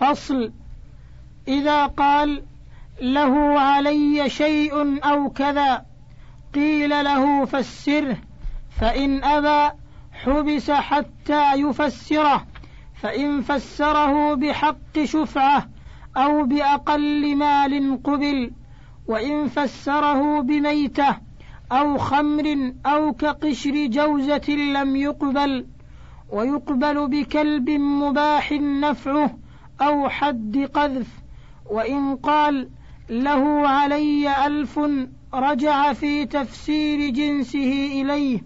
فصل. إذا قال له علي شيء أو كذا قيل له فسره فإن أبى حبس حتى يفسره فإن فسره بحق شفعة أو بأقل مال قبل وإن فسره بميتة أو خمر أو كقشر جوزة لم يقبل ويقبل بكلب مباح نفعه أو حد قذف وإن قال له علي ألف رجع في تفسير جنسه إليه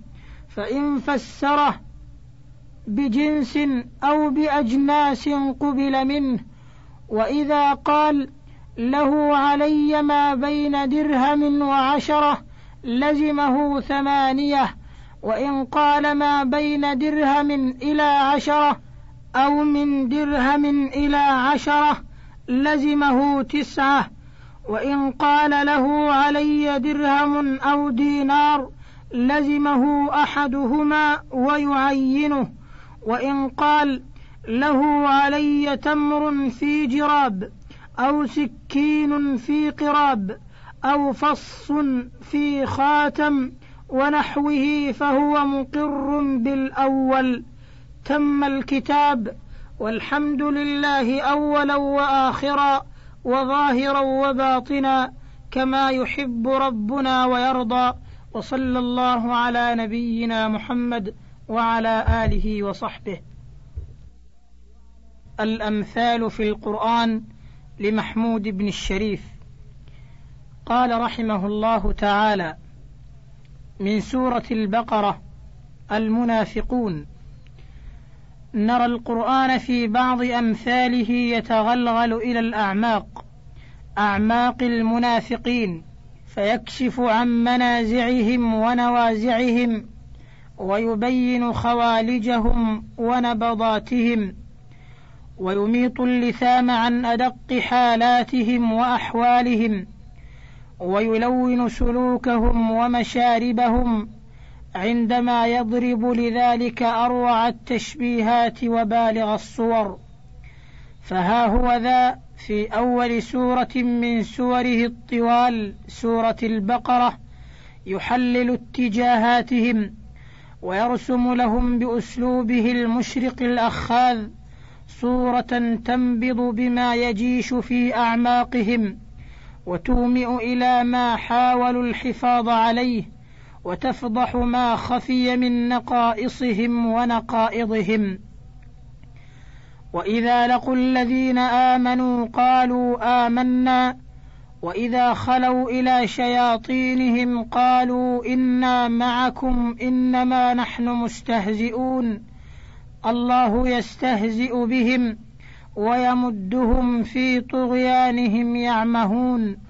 فإن فسره بجنس أو بأجناس قبل منه وإذا قال له علي ما بين درهم وعشرة لزمه ثمانية وإن قال ما بين درهم إلى عشرة أو من درهم إلى عشرة لزمه تسعة وإن قال له علي درهم أو دينار لزمه أحدهما ويعينه وإن قال له علي تمر في جراب أو سكين في قراب أو فص في خاتم ونحوه فهو مقر بالأول. تم الكتاب والحمد لله أولا وآخرا وظاهرا وباطنا كما يحب ربنا ويرضى وصلى الله على نبينا محمد وعلى آله وصحبه. الأمثال في القرآن لمحمود بن الشريف. قال رحمه الله تعالى من سورة البقرة المنافقون. نرى القرآن في بعض أمثاله يتغلغل إلى الأعماق أعماق المنافقين فيكشف عن منازعهم ونوازعهم ويبين خوالجهم ونبضاتهم ويميط اللثام عن أدق حالاتهم وأحوالهم ويلون سلوكهم ومشاربهم عندما يضرب لذلك أروع التشبيهات وبالغ الصور. فها هو ذا في أول سورة من سوره الطوال سورة البقرة يحلل اتجاهاتهم ويرسم لهم بأسلوبه المشرق الأخاذ صورة تنبض بما يجيش في أعماقهم وتومئ إلى ما حاولوا الحفاظ عليه. وتفضح ما خفي من نقائصهم ونقائضهم. وإذا لقوا الذين آمنوا قالوا آمنا. وإذا خلوا إلى شياطينهم قالوا إنا معكم إنما نحن مستهزئون. الله يستهزئ بهم ويمدهم في طغيانهم يعمهون.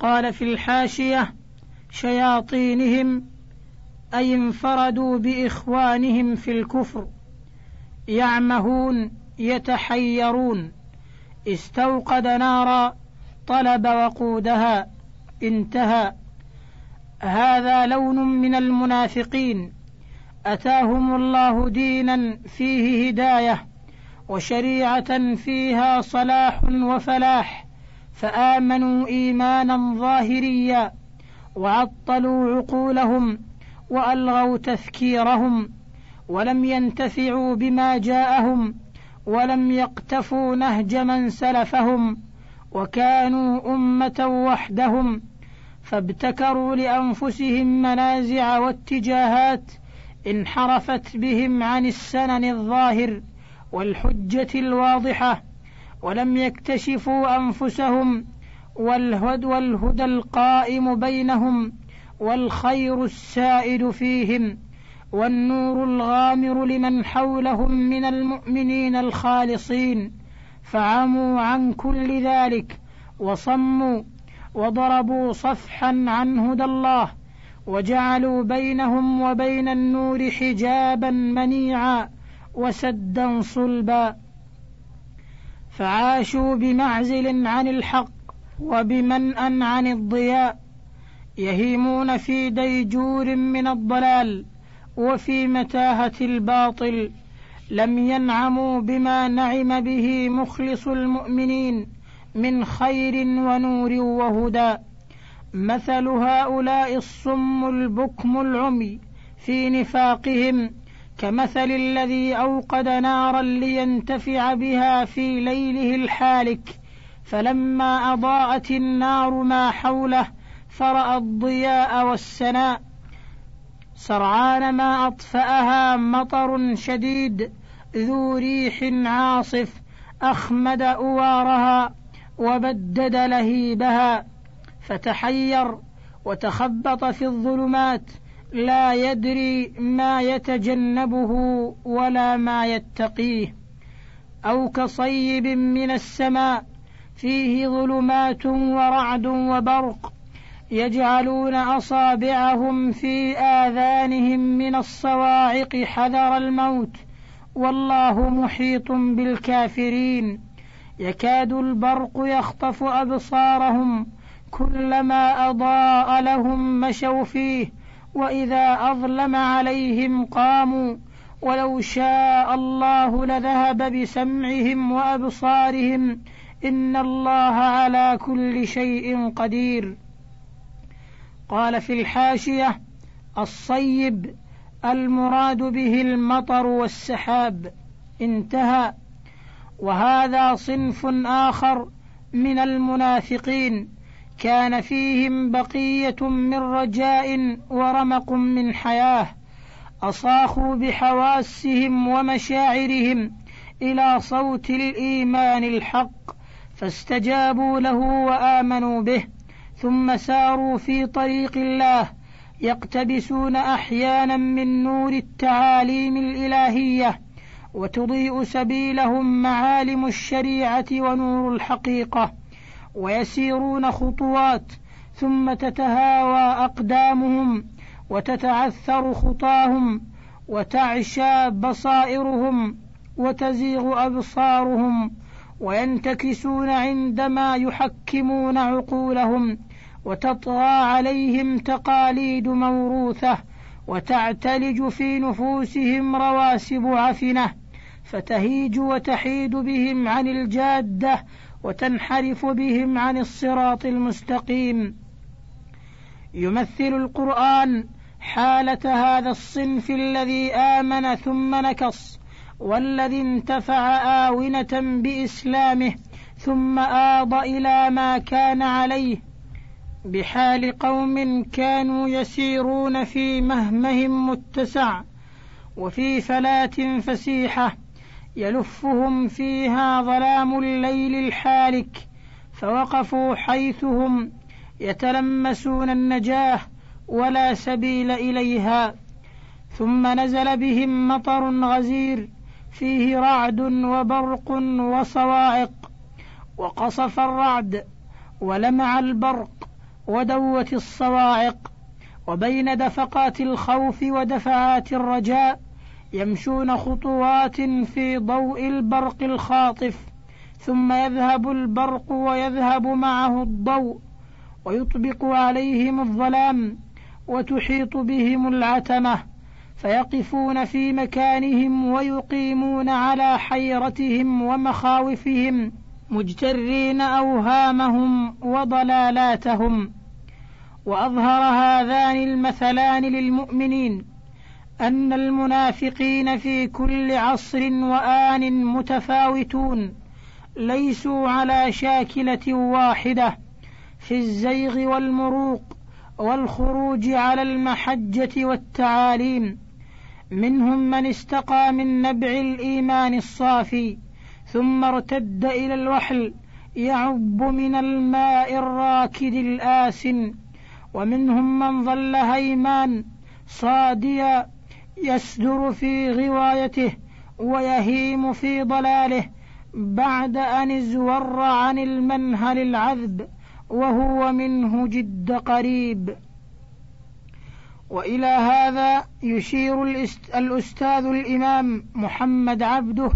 قال في الحاشية شياطينهم أي انفردوا بإخوانهم في الكفر يعمهون يتحيرون استوقد نارا طلب وقودها انتهى. هذا لون من المنافقين أتاهم الله دينا فيه هداية وشريعة فيها صلاح وفلاح. فآمنوا إيمانا ظاهريا وعطلوا عقولهم وألغوا تذكيرهم ولم ينتفعوا بما جاءهم ولم يقتفوا نهج من سلفهم وكانوا أمة وحدهم فابتكروا لأنفسهم منازع واتجاهات انحرفت بهم عن السنن الظاهر والحجة الواضحة. ولم يكتشفوا أنفسهم والهدى, والهدى القائم بينهم والخير السائد فيهم والنور الغامر لمن حولهم من المؤمنين الخالصين فعموا عن كل ذلك وصموا وضربوا صفحا عن هدى الله وجعلوا بينهم وبين النور حجابا منيعا وسدا صلبا فعاشوا بمعزل عن الحق وبمنأ عن الضياء يهيمون في ديجور من الضلال وفي متاهة الباطل لم ينعموا بما نعم به مخلص المؤمنين من خير ونور وهدى. مثل هؤلاء الصم البكم العمي في نفاقهم كمثل الذي أوقد نارا لينتفع بها في ليله الحالك فلما أضاءت النار ما حوله فرأى الضياء والسناء. سرعان ما أطفأها مطر شديد ذو ريح عاصف أخمد أوارها وبدد لهيبها. فتحير وتخبط في الظلمات لا يدري ما يتجنبه ولا ما يتقيه. أو كصيب من السماء فيه ظلمات ورعد وبرق يجعلون أصابعهم في آذانهم من الصواعق حذر الموت. والله محيط بالكافرين. يكاد البرق يخطف أبصارهم كلما أضاء لهم مشوا فيه. وإذا أظلم عليهم قاموا ولو شاء الله لذهب بسمعهم وأبصارهم إن الله على كل شيء قدير. قال في الحاشية الصيب المراد به المطر والسحاب. انتهى. وهذا صنف آخر من المنافقين. كان فيهم بقية من رجاء ورمق من حياة أصاخوا بحواسهم ومشاعرهم إلى صوت الإيمان الحق فاستجابوا له وآمنوا به ثم ساروا في طريق الله يقتبسون أحيانا من نور التعاليم الإلهية وتضيء سبيلهم معالم الشريعة ونور الحقيقة. ويسيرون خطوات ثم تتهاوى أقدامهم وتتعثر خطاهم وتعشى بصائرهم وتزيغ أبصارهم وينتكسون عندما يحكمون عقولهم وتطغى عليهم تقاليد موروثة وتعتلج في نفوسهم رواسب عفنة فتهيج وتحيد بهم عن الجادة وتنحرف بهم عن الصراط المستقيم. يمثل القرآن حالة هذا الصنف الذي آمن ثم نكص والذي انتفع آونة بإسلامه ثم آض إلى ما كان عليه. بحال قوم كانوا يسيرون في مهمهم متسع وفي فلاة فسيحة يلفهم فيها ظلام الليل الحالك فوقفوا حيثهم يتلمسون النجاة ولا سبيل إليها. ثم نزل بهم مطر غزير فيه رعد وبرق وصواعق وقصف الرعد ولمع البرق ودوت الصواعق وبين دفقات الخوف ودفعات الرجاء يمشون خطوات في ضوء البرق الخاطف ثم يذهب البرق ويذهب معه الضوء ويطبق عليهم الظلام وتحيط بهم العتمة فيقفون في مكانهم ويقيمون على حيرتهم ومخاوفهم مجترين أوهامهم وضلالاتهم. وأظهر هذان المثلان للمؤمنين أن المنافقين في كل عصر وآن متفاوتون ليسوا على شاكلة واحدة في الزيغ والمروق والخروج على المحجة والتعاليم. منهم من استقى من نبع الإيمان الصافي ثم ارتد إلى الوحل يعب من الماء الراكد الآسن. ومنهم من ظل هيمان صاديا يسدر في غوايته ويهيم في ضلاله بعد أن ازور عن المنهل العذب وهو منه جد قريب. وإلى هذا يشير الأستاذ الإمام محمد عبده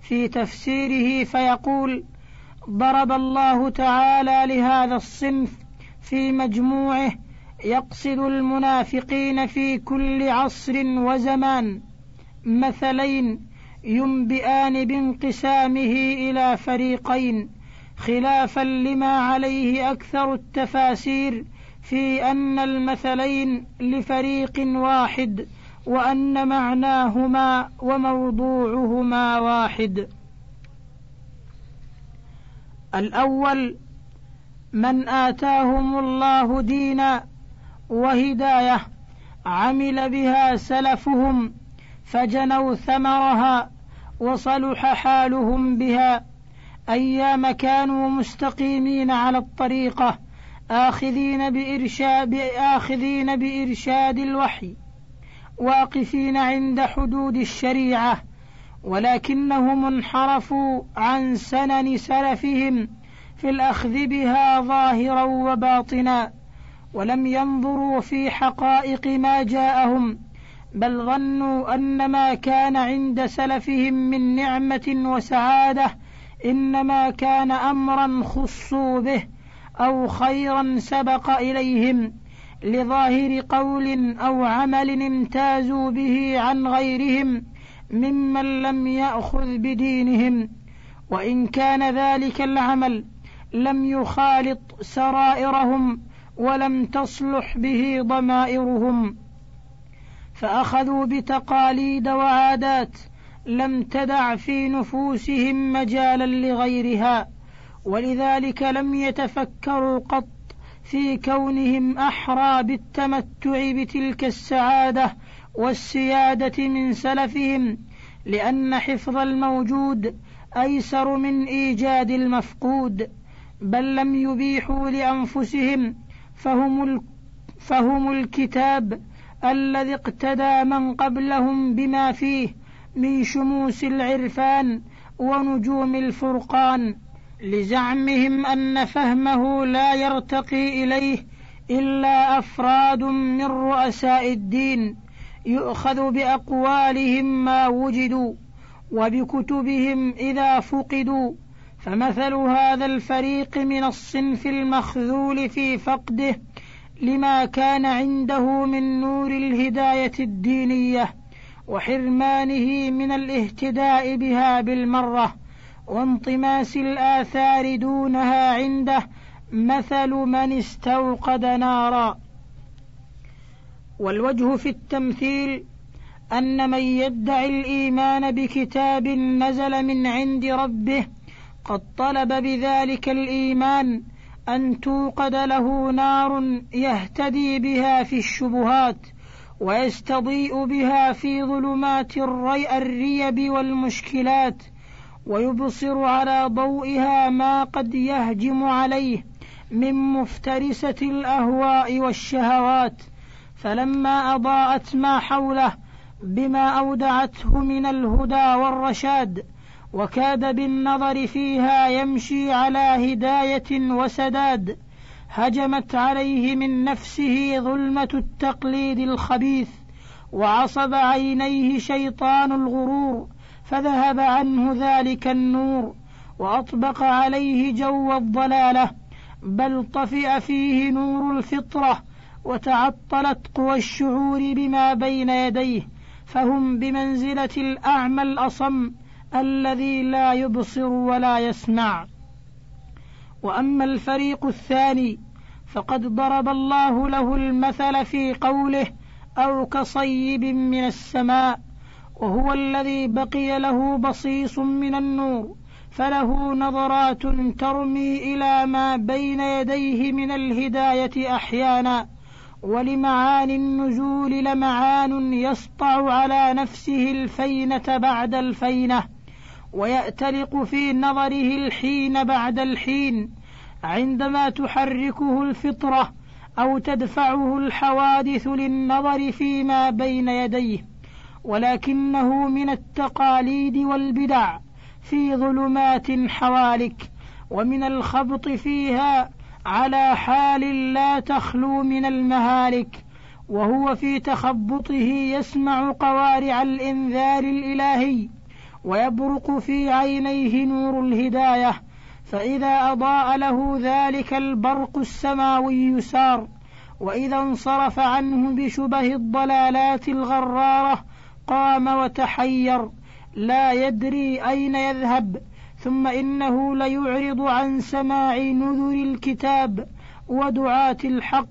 في تفسيره فيقول ضرب الله تعالى لهذا الصنف في مجموعه يقصد المنافقين في كل عصر وزمان مثلين ينبئان بانقسامه إلى فريقين خلافا لما عليه أكثر التفاسير في أن المثلين لفريق واحد وأن معناهما وموضوعهما واحد. الأول من آتاهم الله دينا وهداية. عمل بها سلفهم فجنوا ثمرها وصلح حالهم بها. أيام كانوا مستقيمين على الطريقة آخذين بإرشاد آخذين بإرشاد الوحي واقفين عند حدود الشريعة. ولكنهم انحرفوا عن سنن سلفهم في الأخذ بها ظاهرا وباطنا. ولم ينظروا في حقائق ما جاءهم بل ظنوا أن ما كان عند سلفهم من نعمة وسعادة إنما كان أمرا خصوا به أو خيرا سبق إليهم لظاهر قول أو عمل امتازوا به عن غيرهم ممن لم يأخذ بدينهم وإن كان ذلك العمل لم يخالط سرائرهم ولم تصلح به ضمائرهم فأخذوا بتقاليد وعادات لم تدع في نفوسهم مجالا لغيرها ولذلك لم يتفكروا قط في كونهم أحرى بالتمتع بتلك السعادة والسيادة من سلفهم لأن حفظ الموجود أيسر من إيجاد المفقود بل لم يبيحوا لأنفسهم فهم فهم الكتاب الذي اقتدى من قبلهم بما فيه من شموس العرفان ونجوم الفرقان لزعمهم أن فهمه لا يرتقي إليه إلا أفراد من رؤساء الدين يؤخذ بأقوالهم ما وجدوا وبكتبهم إذا فقدوا. فمثل هذا الفريق من الصنف المخذول في فقده لما كان عنده من نور الهداية الدينية وحرمانه من الاهتداء بها بالمرة وانطماس الآثار دونها عنده مثل من استوقد نارا. والوجه في التمثيل أن من يدعي الإيمان بكتاب نزل من عند ربه قد طلب بذلك الإيمان أن توقد له نار يهتدي بها في الشبهات ويستضيء بها في ظلمات الريب والمشكلات ويبصر على ضوئها ما قد يهجم عليه من مفترسة الأهواء والشهوات فلما أضاءت ما حوله بما أودعته من الهدى والرشاد وكاد بالنظر فيها يمشي على هداية وسداد هجمت عليه من نفسه ظلمة التقليد الخبيث وعصب عينيه شيطان الغرور فذهب عنه ذلك النور وأطبق عليه جو الضلالة بل طفئ فيه نور الفطرة وتعطلت قوى الشعور بما بين يديه فهم بمنزلة الأعمى الأصم الذي لا يبصر ولا يسمع. وأما الفريق الثاني فقد ضرب الله له المثل في قوله أو كصيب من السماء وهو الذي بقي له بصيص من النور فله نظرات ترمي إلى ما بين يديه من الهداية أحيانا ولمعاني النزول لمعان يسطع على نفسه الفينة بعد الفينة. ويأتلق في نظره الحين بعد الحين عندما تحركه الفطرة أو تدفعه الحوادث للنظر فيما بين يديه. ولكنه من التقاليد والبدع في ظلمات حوالك ومن الخبط فيها على حال لا تخلو من المهالك وهو في تخبطه يسمع قوارع الإنذار الإلهي. ويبرق في عينيه نور الهداية فإذا أضاء له ذلك البرق السماوي سار وإذا انصرف عنه بشبه الضلالات الغرارة قام وتحير. لا يدري أين يذهب ثم إنه ليعرض عن سماع نذر الكتاب ودعاة الحق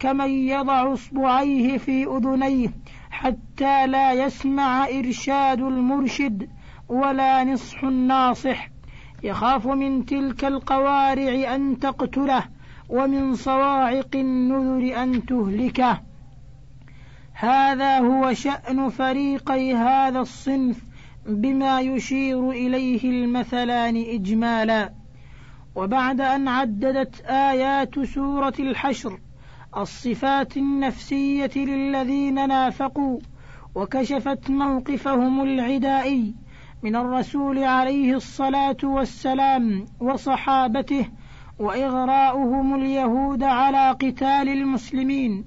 كمن يضع اصبعيه في أذنيه حتى لا يسمع إرشاد المرشد. ولا نصح الناصح. يخاف من تلك القوارع أن تقتله ومن صواعق النذر أن تهلكه. هذا هو شأن فريقي هذا الصنف بما يشير إليه المثلان إجمالا. وبعد أن عددت آيات سورة الحشر الصفات النفسية للذين نافقوا وكشفت موقفهم العدائي من الرسول عليه الصلاة والسلام وصحابته وإغراؤهم اليهود على قتال المسلمين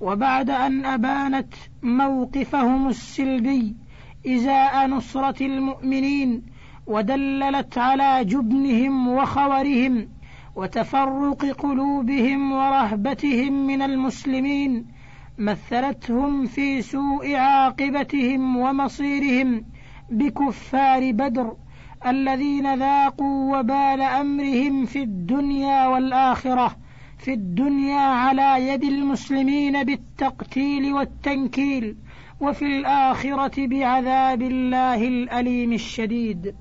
وبعد أن أبانت موقفهم السلبي إزاء نصرة المؤمنين ودللت على جبنهم وخورهم وتفرق قلوبهم ورهبتهم من المسلمين مثلتهم في سوء عاقبتهم ومصيرهم. بكفار بدر الذين ذاقوا وبال أمرهم في الدنيا والآخرة في الدنيا على يد المسلمين بالتقتيل والتنكيل وفي الآخرة بعذاب الله الأليم الشديد.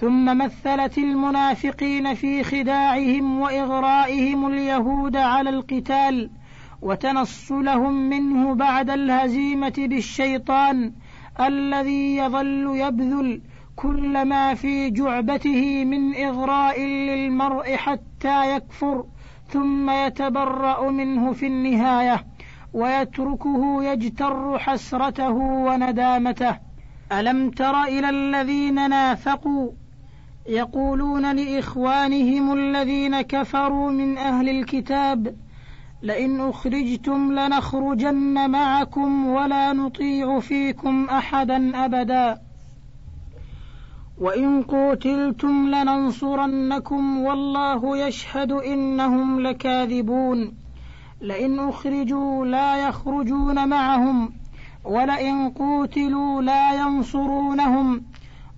ثم مثلت المنافقين في خداعهم وإغرائهم اليهود على القتال وتنصلهم منه بعد الهزيمة بالشيطان الذي يظل يبذل كل ما في جعبته من إغراء للمرء حتى يكفر ثم يتبرأ منه في النهاية ويتركه يجتر حسرته وندامته. ألم تر إلى الذين نافقوا؟ يقولون لإخوانهم الذين كفروا من أهل الكتاب لئن أخرجتم لنخرجن معكم ولا نطيع فيكم أحدا أبدا. وإن قوتلتم لننصرنكم والله يشهد إنهم لكاذبون. لئن أخرجوا لا يخرجون معهم ولئن قوتلوا لا ينصرونهم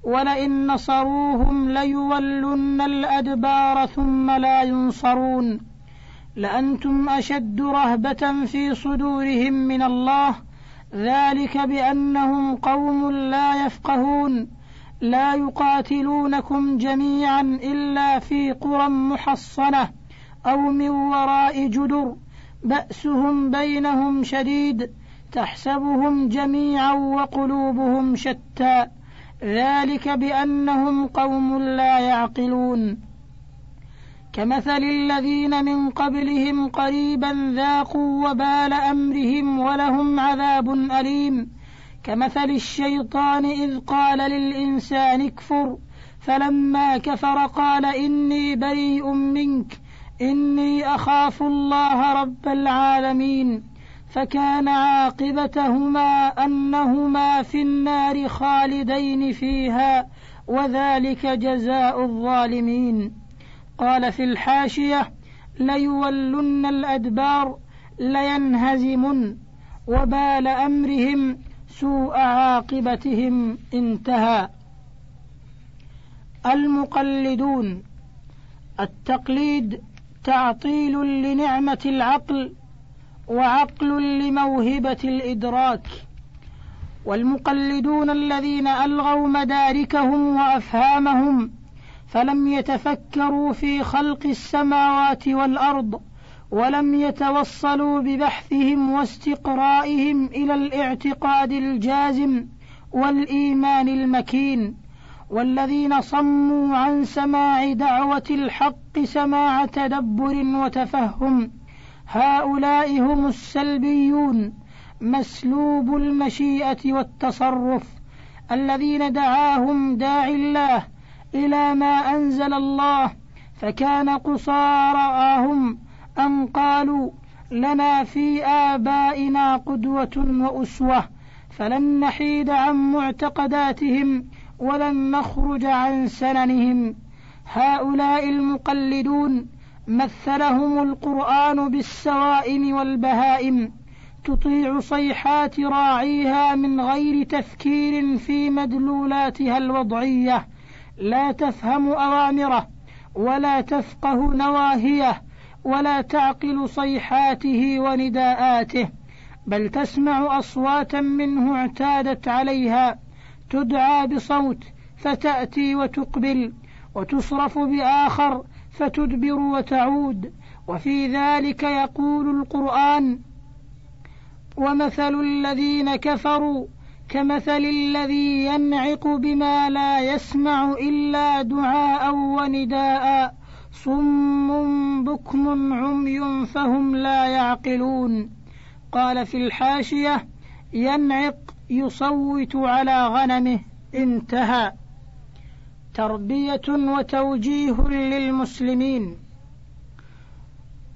ولئن نصروهم ليولن الأدبار ثم لا ينصرون. لأنتم أشد رهبة في صدورهم من الله. ذلك بأنهم قوم لا يفقهون. لا يقاتلونكم جميعا إلا في قرى محصنة أو من وراء جدر. بأسهم بينهم شديد. تحسبهم جميعا وقلوبهم شتى. ذلك بأنهم قوم لا يعقلون. كمثل الذين من قبلهم قريبا ذاقوا وبال أمرهم ولهم عذاب أليم. كمثل الشيطان إذ قال للإنسان اكفر فلما كفر قال إني بريء منك إني أخاف الله رب العالمين. فكان عاقبتهما أنهما في النار خالدين فيها وذلك جزاء الظالمين. قال في الحاشية ليولن الأدبار لينهزمن وبال أمرهم سوء عاقبتهم انتهى. المقلدون التقليد تعطيل لنعمة العقل وعقل لموهبة الإدراك. والمقلدون الذين ألغوا مداركهم وأفهامهم فلم يتفكروا في خلق السماوات والأرض ولم يتوصلوا ببحثهم واستقرائهم إلى الاعتقاد الجازم والإيمان المكين والذين صموا عن سماع دعوة الحق سماع تدبر وتفهم. هؤلاء هم السلبيون مسلوب المشيئة والتصرف الذين دعاهم داعي الله إلى ما أنزل الله فكان قصارى أن قالوا لنا في آبائنا قدوة وأسوة فلن نحيد عن معتقداتهم ولن نخرج عن سننهم. هؤلاء المقلدون مثلهم القرآن بالسوائم والبهائم تطيع صيحات راعيها من غير تفكير في مدلولاتها الوضعية. لا تفهم أوامره ولا تفقه نواهيه ولا تعقل صيحاته ونداءاته بل تسمع أصواتا منه اعتادت عليها تدعى بصوت فتأتي وتقبل وتصرف بآخر فتدبر وتعود وفي ذلك يقول القرآن ومثل الذين كفروا كمثل الذي ينعق بما لا يسمع إلا دعاء ونداء صم بكم عمي فهم لا يعقلون. قال في الحاشية ينعق يصوت على غنمه انتهى. تربية وتوجيه للمسلمين.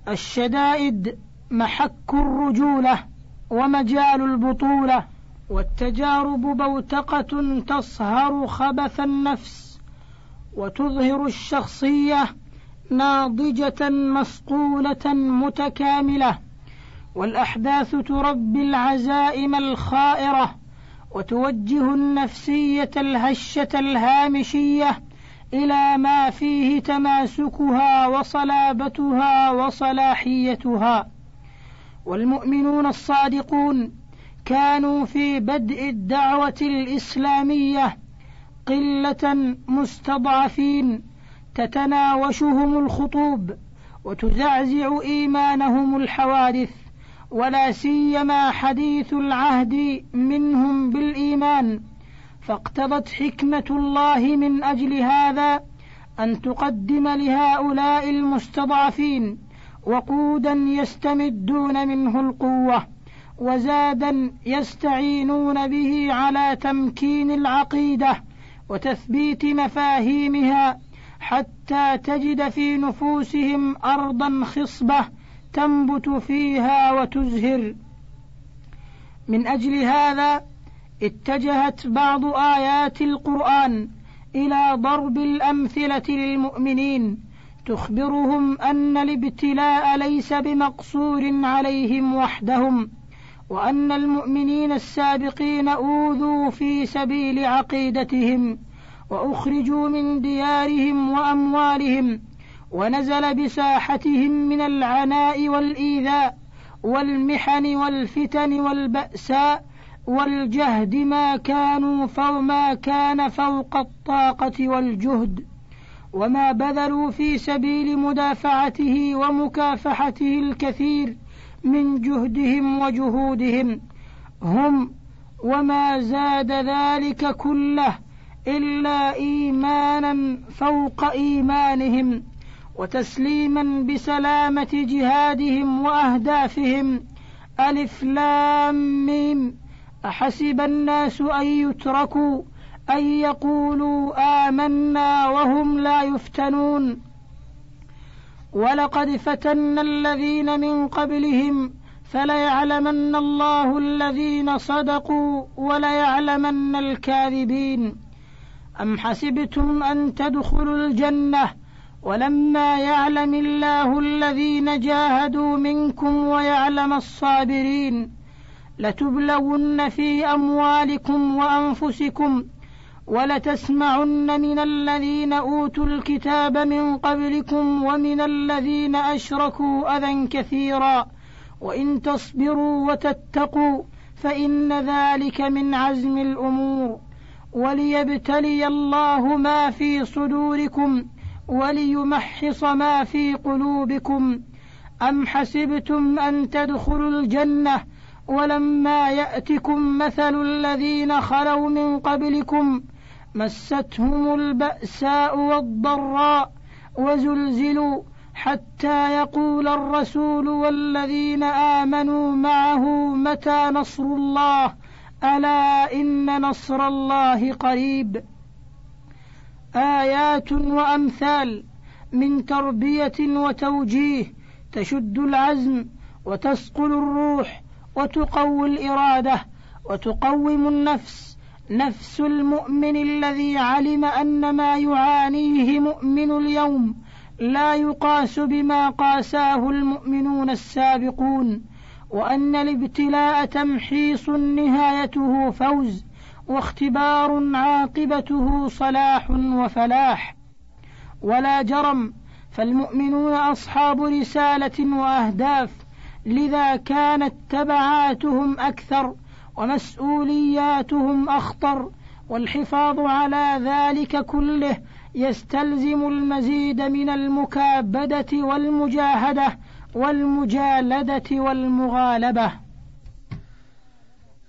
الشدائد محك الرجولة ومجال البطولة. والتجارب بوتقة تصهر خبث النفس وتظهر الشخصية ناضجة مصقوله متكاملة والأحداث تربي العزائم الخائرة وتوجه النفسية الهشة الهامشية إلى ما فيه تماسكها وصلابتها وصلاحيتها. والمؤمنون الصادقون كانوا في بدء الدعوة الإسلامية قلة مستضعفين تتناوشهم الخطوب وتزعزع إيمانهم الحوادث ولا سيما حديث العهد منهم بالإيمان. فاقتضت حكمة الله من أجل هذا أن تقدم لهؤلاء المستضعفين وقودا يستمدون منه القوة. وزادا يستعينون به على تمكين العقيدة وتثبيت مفاهيمها حتى تجد في نفوسهم أرضا خصبة تنبت فيها وتزهر. من أجل هذا اتجهت بعض آيات القرآن إلى ضرب الأمثلة للمؤمنين تخبرهم أن الابتلاء ليس بمقصور عليهم وحدهم وأن المؤمنين السابقين أوذوا في سبيل عقيدتهم وأخرجوا من ديارهم وأموالهم ونزل بساحتهم من العناء والإيذاء والمحن والفتن والبأساء والجهد ما كانوا فوما كان فوق الطاقة والجهد وما بذلوا في سبيل مدافعته ومكافحته الكثير من جهدهم وجهودهم هم وما زاد ذلك كله إلا إيمانا فوق إيمانهم وتسليما بسلامة جهادهم وأهدافهم. ألف لام ميم. أحسب الناس أن يتركوا أن يقولوا آمنا وهم لا يفتنون. ولقد فتنا الذين من قبلهم فليعلمن الله الذين صدقوا وليعلمن الكاذبين. أم حسبتم أن تدخلوا الجنة ولما يعلم الله الذين جاهدوا منكم ويعلم الصابرين؟ لتبلون في أموالكم وأنفسكم ولتسمعن من الذين أوتوا الكتاب من قبلكم ومن الذين أشركوا أذى كثيرا. وإن تصبروا وتتقوا فإن ذلك من عزم الأمور. وليبتلي الله ما في صدوركم وليمحص ما في قلوبكم. أم حسبتم أن تدخلوا الجنة ولما يأتكم مثل الذين خلوا من قبلكم مستهم البأساء والضراء وزلزلوا حتى يقول الرسول والذين آمنوا معه متى نصر الله ألا إن نصر الله قريب آيات وأمثال من تربية وتوجيه تشد العزم وتسقل الروح وتقوي الإرادة وتقوم النفس نفس المؤمن الذي علم أن ما يعانيه مؤمن اليوم لا يقاس بما قاساه المؤمنون السابقون وأن الابتلاء تمحيص نهايته فوز واختبار عاقبته صلاح وفلاح. ولا جرم فالمؤمنون أصحاب رسالة وأهداف لذا كانت تبعاتهم أكثر ومسؤولياتهم أخطر والحفاظ على ذلك كله يستلزم المزيد من المكابدة والمجاهدة والمجالدة والمغالبة.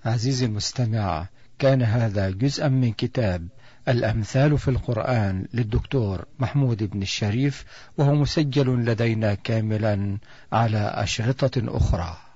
عزيزي المستمع كان هذا جزءا من كتاب الأمثال في القرآن للدكتور محمود بن الشريف وهو مسجل لدينا كاملا على أشرطة أخرى.